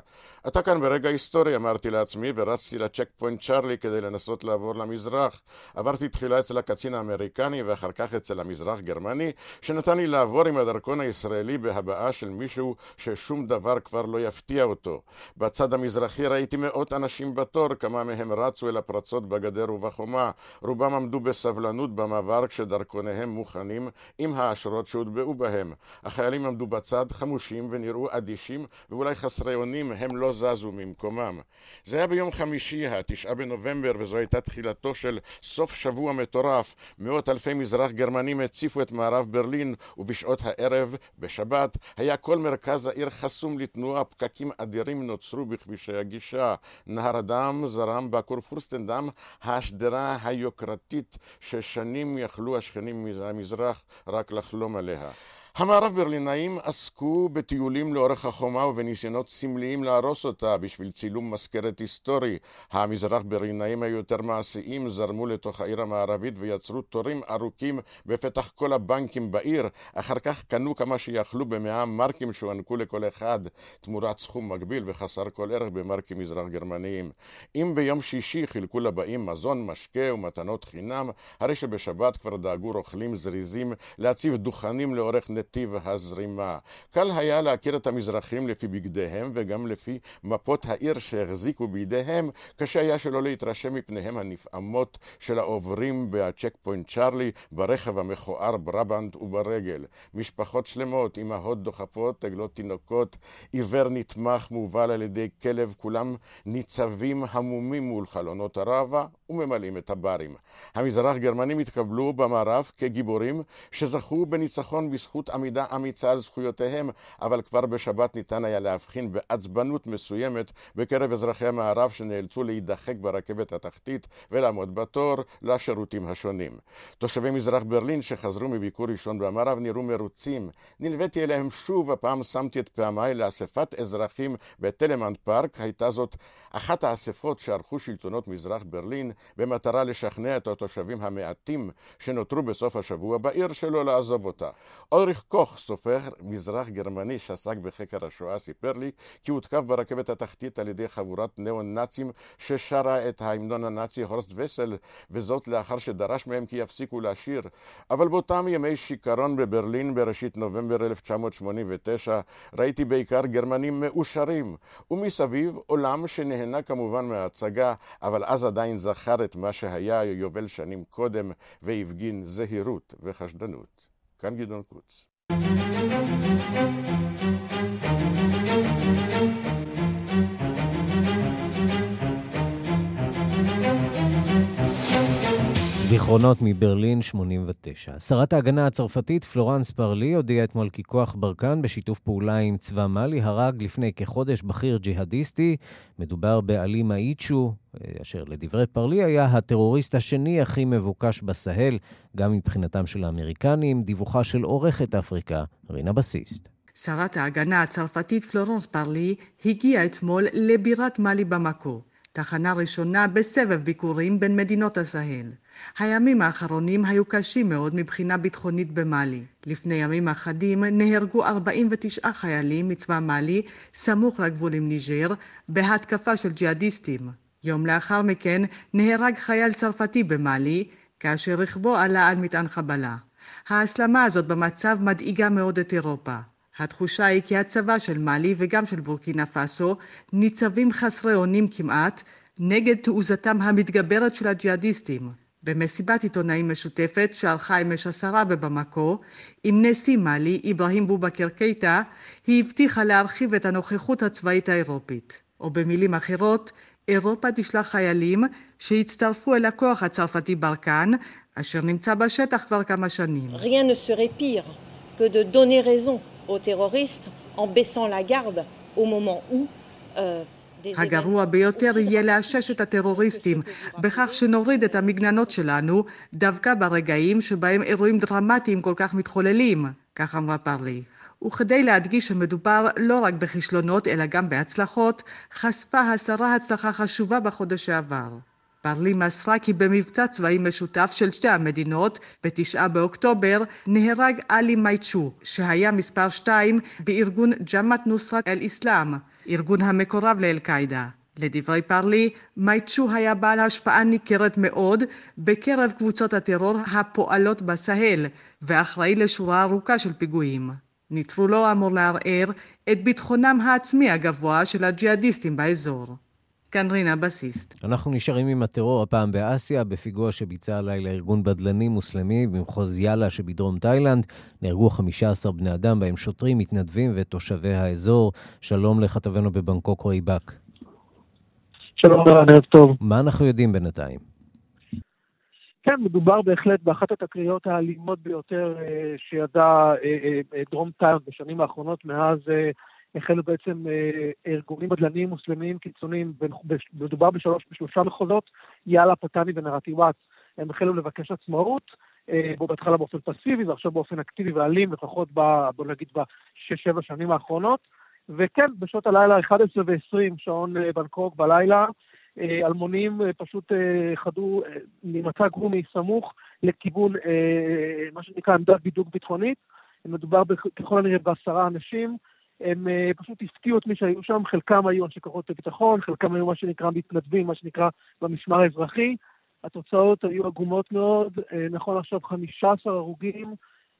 אתה כאן ברגע היסטורי, אמרתי לעצמי, ורצתי לצ'ק פוינט צ'רלי כדי לנסות לעבור למזרח. עברתי תחילה אצל הקצין האמריקני ואחר כך אצל המזרח גרמני, שנתן לי לעבור עם הדרכון הישראלי בהבעה של מישהו ששום דבר כבר לא יפתיע אותו. בצד המזרחי ראיתי מאות אנשים בתור, כמה מהם רצו אל הפרצות בגדר ובחומה. רובם עמדו בסבלנות במעבר כשדרכוניהם בתיהם מוכנים עם האשרות שהוטבעו בהם. החיילים עמדו בצד חמושים ונראו אדישים ואולי חסרי אונים, הם לא זזו ממקומם. זה היה ביום חמישי, התשעה בנובמבר, וזו הייתה תחילתו של סוף שבוע מטורף. מאות אלפי מזרח גרמנים הציפו את מערב ברלין, ובשעות הערב, בשבת, היה כל מרכז העיר חסום לתנועה, פקקים אדירים נוצרו בכבישי הגישה. נהר הדם זרם בכור פורסטנדם, השדרה היוקרתית ששנים יכלו השכנים מהמזרח רק לחלום עליה. המערב ברלינאים עסקו בטיולים לאורך החומה ובניסיונות סמליים להרוס אותה בשביל צילום מזכרת היסטורי. המזרח ברלינאים היו יותר מעשיים, זרמו לתוך העיר המערבית ויצרו תורים ארוכים בפתח כל הבנקים בעיר. אחר כך קנו כמה שיכלו במאה מרקים שהוענקו לכל אחד, תמורת סכום מקביל וחסר כל ערך במרקים מזרח גרמניים. אם ביום שישי חילקו לבאים מזון, משקה ומתנות חינם, הרי שבשבת כבר דאגו רוכלים זריזים להציב דוכנים לאורך נט נתיב הזרימה. קל היה להכיר את המזרחים לפי בגדיהם וגם לפי מפות העיר שהחזיקו בידיהם, קשה היה שלא להתרשם מפניהם הנפעמות של העוברים בצ'ק פוינט צ'ארלי, ברכב המכוער ברבנט וברגל. משפחות שלמות, אמהות דוחפות, עגלות תינוקות, עיוור נתמך מובל על ידי כלב, כולם ניצבים המומים מול חלונות הרבה וממלאים את הברים. המזרח גרמנים התקבלו במערב כגיבורים שזכו בניצחון בזכות עמידה אמיצה על זכויותיהם, אבל כבר בשבת ניתן היה להבחין בעצבנות מסוימת בקרב אזרחי המערב שנאלצו להידחק ברכבת התחתית ולעמוד בתור לשירותים השונים. תושבי מזרח ברלין שחזרו מביקור ראשון במערב נראו מרוצים. נלוויתי אליהם שוב, הפעם שמתי את פעמיי לאספת אזרחים בטלמנט פארק. הייתה זאת אחת האספות שערכו שלטונות מזרח ברלין במטרה לשכנע את התושבים המעטים שנותרו בסוף השבוע בעיר שלא לעזוב אותה. אוריך קוך, סופר מזרח גרמני שעסק בחקר השואה, סיפר לי כי הותקף ברכבת התחתית על ידי חבורת ניאו-נאצים ששרה את ההמנון הנאצי הורסט וסל, וזאת לאחר שדרש מהם כי יפסיקו לשיר. אבל באותם ימי שיכרון בברלין בראשית נובמבר 1989 ראיתי בעיקר גרמנים מאושרים, ומסביב עולם שנהנה כמובן מההצגה, אבל אז עדיין זכר את מה שהיה יובל שנים קודם והפגין זהירות וחשדנות. כאן גדעון קוץ. זיכרונות מברלין 89. שרת ההגנה הצרפתית פלורנס פרלי הודיעה אתמול כי כוח ברקן בשיתוף פעולה עם צבא מאלי הרג לפני כחודש בכיר ג'יהאדיסטי. מדובר בעלי מאיצ'ו, אשר לדברי פרלי היה הטרוריסט השני הכי מבוקש בסהל, גם מבחינתם של האמריקנים. דיווחה של עורכת אפריקה, רינה בסיסט. שרת ההגנה הצרפתית פלורנס פרלי הגיעה אתמול לבירת מאלי במקו. תחנה ראשונה בסבב ביקורים בין מדינות הסהל. הימים האחרונים היו קשים מאוד מבחינה ביטחונית במאלי. לפני ימים אחדים נהרגו 49 חיילים מצבא מאלי סמוך לגבול עם ניג'ר בהתקפה של ג'יהאדיסטים. יום לאחר מכן נהרג חייל צרפתי במאלי כאשר רכבו עלה על מטען חבלה. ההסלמה הזאת במצב מדאיגה מאוד את אירופה. התחושה היא כי הצבא של מאלי וגם של בורקינה פאסו ניצבים חסרי אונים כמעט נגד תעוזתם המתגברת של הג'יהאדיסטים. במסיבת עיתונאים משותפת שערכה אמש השרה בבמקו עם נשיא מאלי אברהים בובקר קייטה, היא הבטיחה להרחיב את הנוכחות הצבאית האירופית. או במילים אחרות, אירופה תשלח חיילים שיצטרפו אל הכוח הצרפתי ברקן, אשר נמצא בשטח כבר כמה שנים. Rien ne serait pire que de donner raison aux terroristes en baissant la garde au moment où euh, הגרוע ביותר יהיה לאשש את הטרוריסטים בכך שנוריד את המגננות שלנו דווקא ברגעים שבהם אירועים דרמטיים כל כך מתחוללים, כך אמרה פרלי. וכדי להדגיש שמדובר לא רק בכישלונות אלא גם בהצלחות, חשפה השרה הצלחה חשובה בחודש שעבר. פרלי מסרה כי במבצע צבאי משותף של שתי המדינות, בתשעה באוקטובר, נהרג עלי מייצ'ו, שהיה מספר שתיים בארגון ג'מאט נוסרת אל-אסלאם, ארגון המקורב לאל-קאעידה. לדברי פרלי, מייצ'ו היה בעל השפעה ניכרת מאוד בקרב קבוצות הטרור הפועלות בסהל, ואחראי לשורה ארוכה של פיגועים. נטרולו אמור לערער את ביטחונם העצמי הגבוה של הג'יהאדיסטים באזור. כאן רינה בסיסט. אנחנו נשארים עם הטרור הפעם באסיה, בפיגוע שביצע הלילה ארגון בדלני מוסלמי במחוז יאללה שבדרום תאילנד. נהרגו 15 בני אדם, בהם שוטרים, מתנדבים ותושבי האזור. שלום לכתבנו בבנקוק רועי באק. שלום, ערב טוב. מה אנחנו יודעים בינתיים? כן, מדובר בהחלט באחת התקריות האלימות ביותר אה, שידע אה, אה, דרום תאילנד בשנים האחרונות, מאז החלו בעצם ארגונים בדלניים מוסלמיים קיצוניים, מדובר בשלוש, בשלושה מחוזות, יאללה, פתני ונרטיוואט. הם החלו לבקש עצמאות, בו בהתחלה באופן פסיבי ועכשיו באופן אקטיבי ואלים, לפחות ב, בוא נגיד בשש-שבע שנים האחרונות. וכן, בשעות הלילה, 11 ו-20, שעון בנקוק בלילה, אה, אלמונים אה, פשוט אה, חדו ממצג רומי סמוך לכיוון מה שנקרא עמדת בידוק ביטחונית. מדובר ככל הנראה בעשרה אנשים. הם פשוט הפתיעו את מי שהיו שם, חלקם היו אנשי כוחות הביטחון, חלקם היו מה שנקרא מתנדבים, מה שנקרא במשמר האזרחי. התוצאות היו עגומות מאוד, נכון עכשיו 15 הרוגים,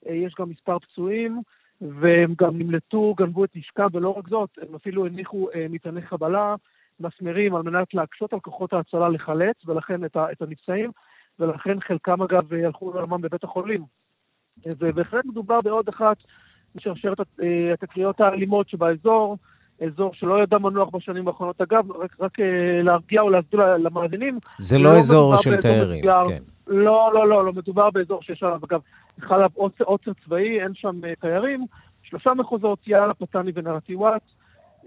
יש גם מספר פצועים, והם גם נמלטו, גנבו את נשקם, ולא רק זאת, הם אפילו הניחו מטעני חבלה, מסמרים על מנת להקשות על כוחות ההצלה לחלץ, ולכן את, את הנפצעים, ולכן חלקם אגב הלכו לעולמם בבית החולים. ובהחלט מדובר בעוד אחת משרשרת אה, התקריות האלימות שבאזור, אזור שלא ידע מנוח בשנים האחרונות. אגב, רק, רק אה, להרגיע או להסביר למאזינים, זה לא, לא אזור של תיירים, כן. לא, לא, לא, לא, מדובר באזור שיש עליו, אגב, חל עליו עוצר צבאי, אין שם uh, תיירים. שלושה מחוזות, יאללה, פתני ונרטיוואט.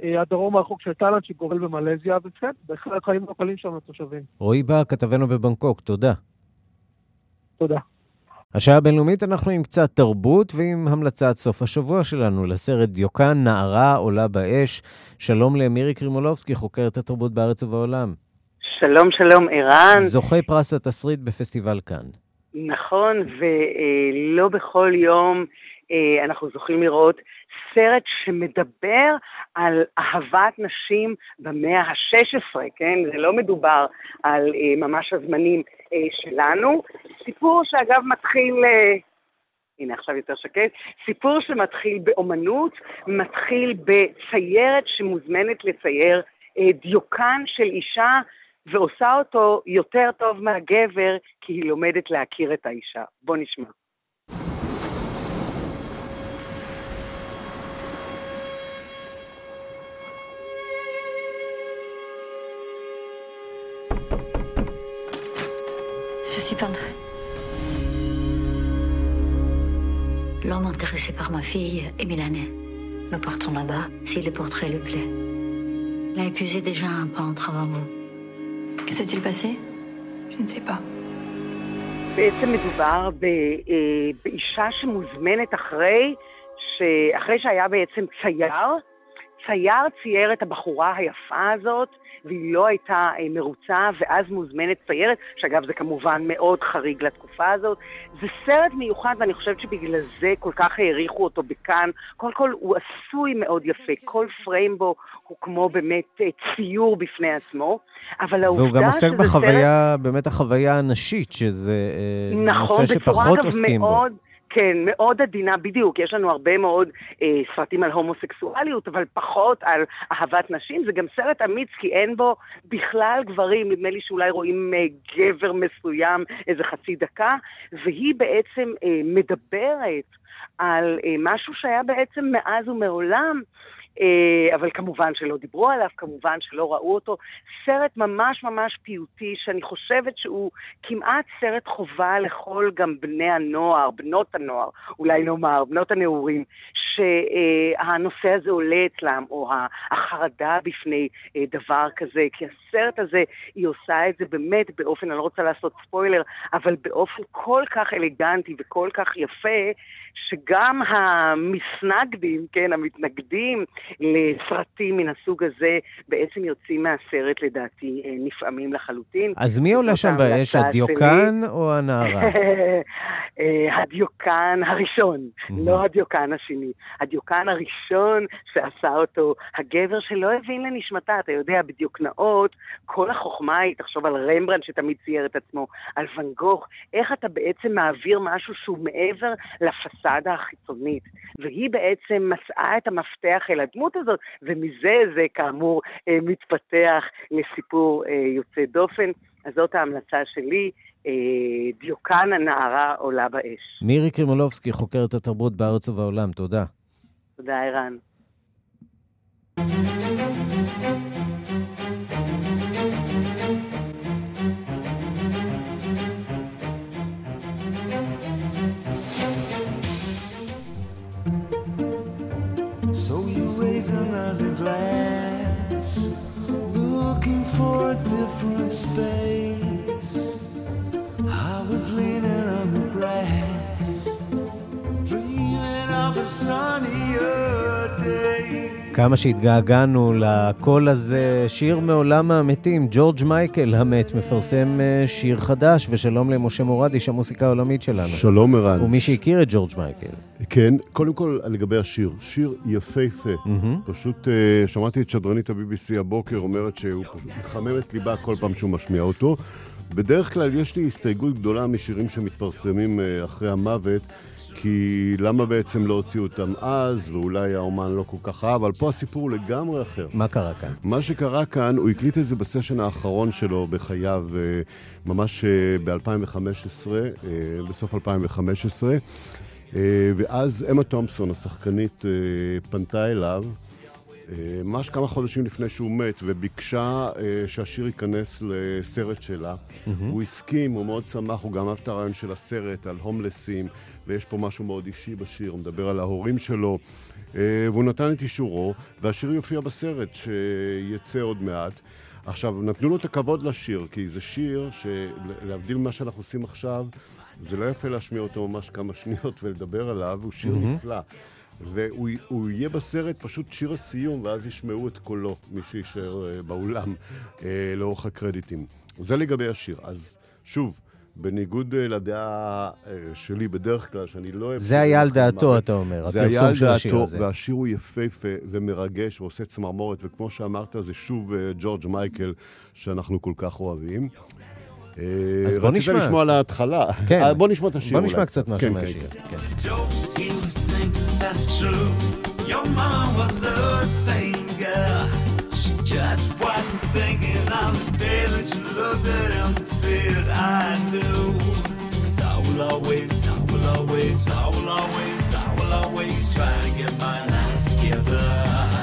אה, הדרום הרחוק של תאילנד שגובל במלזיה, וכן, בהחלט חיים לא קלים שם לתושבים. רועי בא, כתבנו בבנקוק, תודה. תודה. השעה הבינלאומית אנחנו עם קצת תרבות ועם המלצת סוף השבוע שלנו לסרט דיוקן, נערה עולה באש. שלום למירי קרימולובסקי, חוקרת התרבות בארץ ובעולם. שלום, שלום, ערן. זוכי פרס התסריט בפסטיבל כאן. נכון, ולא בכל יום אה, אנחנו זוכים לראות סרט שמדבר על אהבת נשים במאה ה-16, כן? זה לא מדובר על אה, ממש הזמנים אה, שלנו. סיפור שאגב מתחיל... אה, הנה עכשיו יותר שקט, סיפור שמתחיל באומנות, מתחיל בציירת שמוזמנת לצייר אה, דיוקן של אישה ועושה אותו יותר טוב מהגבר כי היא לומדת להכיר את האישה. בוא נשמע. suis peintre. L'homme intéressé par ma fille est milanais. Nous partons là-bas si le portrait lui plaît. Il a épuisé déjà un peintre avant vous. Que s'est-il passé Je ne sais pas. בעצם מדובר באישה שמוזמנת אחרי, אחרי שהיה בעצם צייר, צייר צייר את הבחורה היפה הזאת, והיא לא הייתה אה, מרוצה, ואז מוזמנת ציירת, שאגב זה כמובן מאוד חריג לתקופה הזאת. זה סרט מיוחד, ואני חושבת שבגלל זה כל כך העריכו אותו בכאן. קודם כל, הוא עשוי מאוד יפה, כל פריים בו הוא כמו באמת אה, ציור בפני עצמו, אבל העובדה והוא גם עוסק בחוויה, סרט... באמת החוויה הנשית, שזה אה, נכון, נושא שפחות עוסקים מאוד, בו. כן, מאוד עדינה, בדיוק. יש לנו הרבה מאוד אה, סרטים על הומוסקסואליות, אבל פחות על אהבת נשים. זה גם סרט אמיץ, כי אין בו בכלל גברים. נדמה לי שאולי רואים אה, גבר מסוים איזה חצי דקה, והיא בעצם אה, מדברת על אה, משהו שהיה בעצם מאז ומעולם. אה, אבל כמובן שלא דיברו עליו, כמובן שלא ראו אותו. סרט ממש ממש פיוטי, שאני חושבת שהוא כמעט סרט חובה לכל גם בני הנוער, בנות הנוער, אולי נאמר, בנות הנעורים, שהנושא הזה עולה אצלם, או החרדה בפני אה, דבר כזה, כי הסרט הזה, היא עושה את זה באמת באופן, אני לא רוצה לעשות ספוילר, אבל באופן כל כך אלגנטי וכל כך יפה, שגם המסנגדים, כן, המתנגדים לסרטים מן הסוג הזה, בעצם יוצאים מהסרט, לדעתי, אה, נפעמים לחלוטין. אז מי עולה שם באש, הדיוקן או הנערה? אה, הדיוקן הראשון, לא הדיוקן השני. הדיוקן הראשון שעשה אותו הגבר שלא הבין לנשמתה, אתה יודע, בדיוקנאות, כל החוכמה היא, תחשוב על רמברנד שתמיד צייר את עצמו, על ואן גוך, איך אתה בעצם מעביר משהו שהוא מעבר לפס... הפסאדה החיצונית, והיא בעצם מצאה את המפתח אל הדמות הזאת, ומזה זה כאמור אה, מתפתח לסיפור אה, יוצא דופן. אז זאת ההמלצה שלי, אה, דיוקן הנערה עולה באש. מירי קרימולובסקי, חוקרת התרבות בארץ ובעולם, תודה. תודה, ערן. Different space. I was leaning on the grass, dreaming of a sunnier day. כמה שהתגעגענו לקול הזה, שיר מעולם המתים, ג'ורג' מייקל המת מפרסם אה, שיר חדש, ושלום למשה מורד, איש המוסיקה העולמית שלנו. שלום ערן. ומי שהכיר את ג'ורג' מייקל. כן, קודם כל לגבי השיר, שיר יפהפה. פשוט אה, שמעתי את שדרנית ה-BBC הבוקר אומרת שהוא מחמם את ליבה כל פעם שהוא משמיע אותו. בדרך כלל יש לי הסתייגות גדולה משירים שמתפרסמים אה, אחרי המוות. כי למה בעצם לא הוציאו אותם אז, ואולי האומן לא כל כך אהב, אבל פה הסיפור הוא לגמרי אחר. מה קרה כאן? מה שקרה כאן, הוא הקליט את זה בסשן האחרון שלו בחייו, אה, ממש ב-2015, בסוף 2015, אה, ואז אמה תומפסון, השחקנית, אה, פנתה אליו. ממש כמה חודשים לפני שהוא מת, וביקשה אה, שהשיר ייכנס לסרט שלה. Mm-hmm. הוא הסכים, הוא מאוד שמח, הוא גם אהב את הרעיון של הסרט על הומלסים, ויש פה משהו מאוד אישי בשיר, הוא מדבר על ההורים שלו, אה, והוא נתן את אישורו, והשיר יופיע בסרט שיצא עוד מעט. עכשיו, נתנו לו את הכבוד לשיר, כי זה שיר שלהבדיל ממה שאנחנו עושים עכשיו, זה לא יפה להשמיע אותו ממש כמה שניות ולדבר עליו, הוא שיר mm-hmm. נפלא. והוא יהיה בסרט פשוט שיר הסיום, ואז ישמעו את קולו, מי שיישאר uh, באולם, uh, לאורך הקרדיטים. זה לגבי השיר. אז שוב, בניגוד uh, לדעה שלי בדרך כלל, שאני לא. זה היה על דעתו, אתה אומר, זה היה על דעתו, והשיר הוא יפהפה ומרגש ועושה צמרמורת, וכמו שאמרת, זה שוב ג'ורג' מייקל, שאנחנו כל כך אוהבים. אז בוא נשמע. רצית לשמוע להתחלה. כן. בוא נשמע את השיר אולי. בוא נשמע קצת משהו מהשיר. כן. Your mama was a thing, girl. She just wasn't thinking on the day that you looked at him and said, I do. Cause I will always, I will always, I will always, I will always try to get my life together.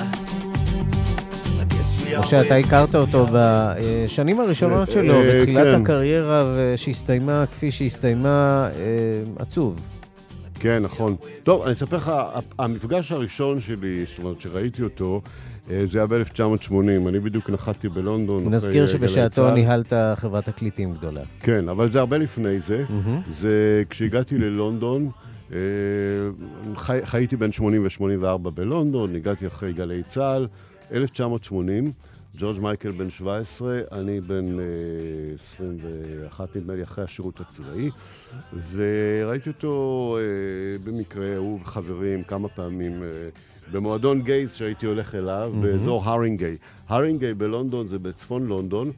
משה, אתה הכרת אותו בשנים הראשונות שלו, בתחילת הקריירה שהסתיימה כפי שהסתיימה, עצוב. כן, נכון. טוב, אני אספר לך, המפגש הראשון שלי, זאת אומרת, שראיתי אותו, זה היה ב-1980. אני בדיוק נחתתי בלונדון. נזכיר שבשעתו ניהלת חברת תקליטים גדולה. כן, אבל זה הרבה לפני זה. זה כשהגעתי ללונדון, חי, חייתי בין 80 ו-84 בלונדון, הגעתי אחרי גלי צה"ל, 1980. ג'ורג' מייקל בן 17, אני בן 21, נדמה לי, אחרי השירות הצבאי, וראיתי אותו במקרה, הוא וחברים, כמה פעמים, במועדון גייז שהייתי הולך אליו, mm-hmm. באזור הרינגיי. הרינגיי בלונדון זה בצפון לונדון,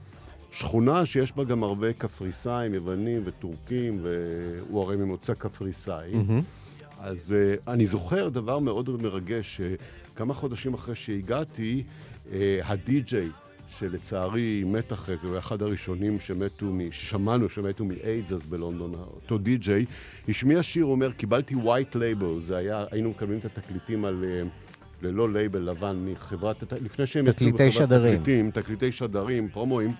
שכונה שיש בה גם הרבה קפריסאים, יוונים וטורקים, והוא הרי ממוצא קפריסאי. Mm-hmm. אז אני זוכר דבר מאוד מרגש, כמה חודשים אחרי שהגעתי, הדי-ג'יי, שלצערי מת אחרי זה, הוא אחד הראשונים שמתו, ששמענו שמתו מאיידס אז בלונדון, אותו די-ג'יי, השמיע שיר, הוא אומר, קיבלתי white label, זה היה, היינו מקבלים את התקליטים על... ללא לייבל לבן מחברת, לפני שהם יצאו בחברת שדרים. תקליטים, תקליטי שדרים, פרומואים. הוא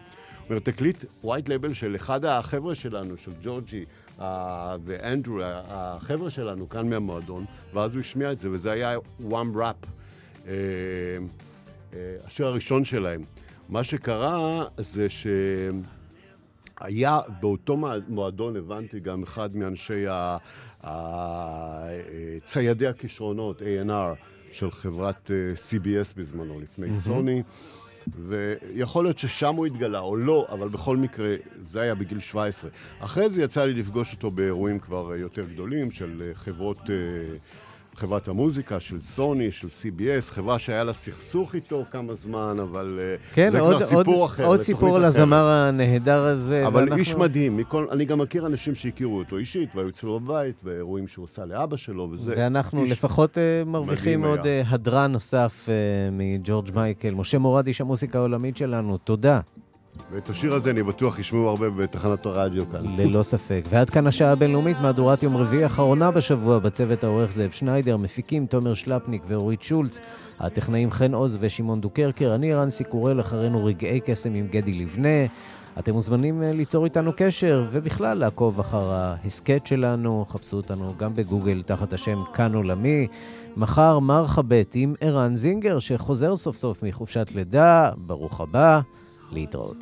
אומר, תקליט white label של אחד החבר'ה שלנו, של ג'ורג'י uh, ואנדרו, החבר'ה שלנו כאן מהמועדון, ואז הוא השמיע את זה, וזה היה one rap. Uh, השיר הראשון שלהם. מה שקרה זה שהיה באותו מועדון, הבנתי, גם אחד מאנשי ציידי הכישרונות, A&R, של חברת CBS בזמנו, לפני סוני. ויכול להיות ששם הוא התגלה או לא, אבל בכל מקרה, זה היה בגיל 17. אחרי זה יצא לי לפגוש אותו באירועים כבר יותר גדולים של חברות חברת המוזיקה של סוני, של CBS, חברה שהיה לה סכסוך איתו כמה זמן, אבל אה, כן, זה עוד, כבר סיפור עוד, אחר. עוד סיפור אחרת. הזמר הנהדר הזה. אבל ואנחנו- איש מדהים, מכל, אני גם מכיר אנשים שהכירו אותו אישית, והיו אצלו בבית, באירועים שהוא עשה לאבא שלו, וזה... ואנחנו איש לפחות uh, מרוויחים עוד היה. uh, הדרן נוסף uh, מג'ורג' מייקל. משה מורד, איש המוסיקה העולמית שלנו, תודה. ואת השיר הזה אני בטוח ישמעו הרבה בתחנת הרדיו כאן. ללא ספק. ועד כאן השעה הבינלאומית, מהדורת יום רביעי האחרונה בשבוע, בצוות העורך זאב שניידר, מפיקים תומר שלפניק ואורית שולץ, הטכנאים חן עוז ושמעון דוקרקר, אני רנסי קורל, אחרינו רגעי קסם עם גדי לבנה. אתם מוזמנים אה, ליצור איתנו קשר, ובכלל לעקוב אחר ההסכת שלנו, חפשו אותנו גם בגוגל תחת השם כאן עולמי. מחר מרחבת עם ערן זינגר, שחוזר סוף סוף מחופשת לידה, ברוך הבא, Little.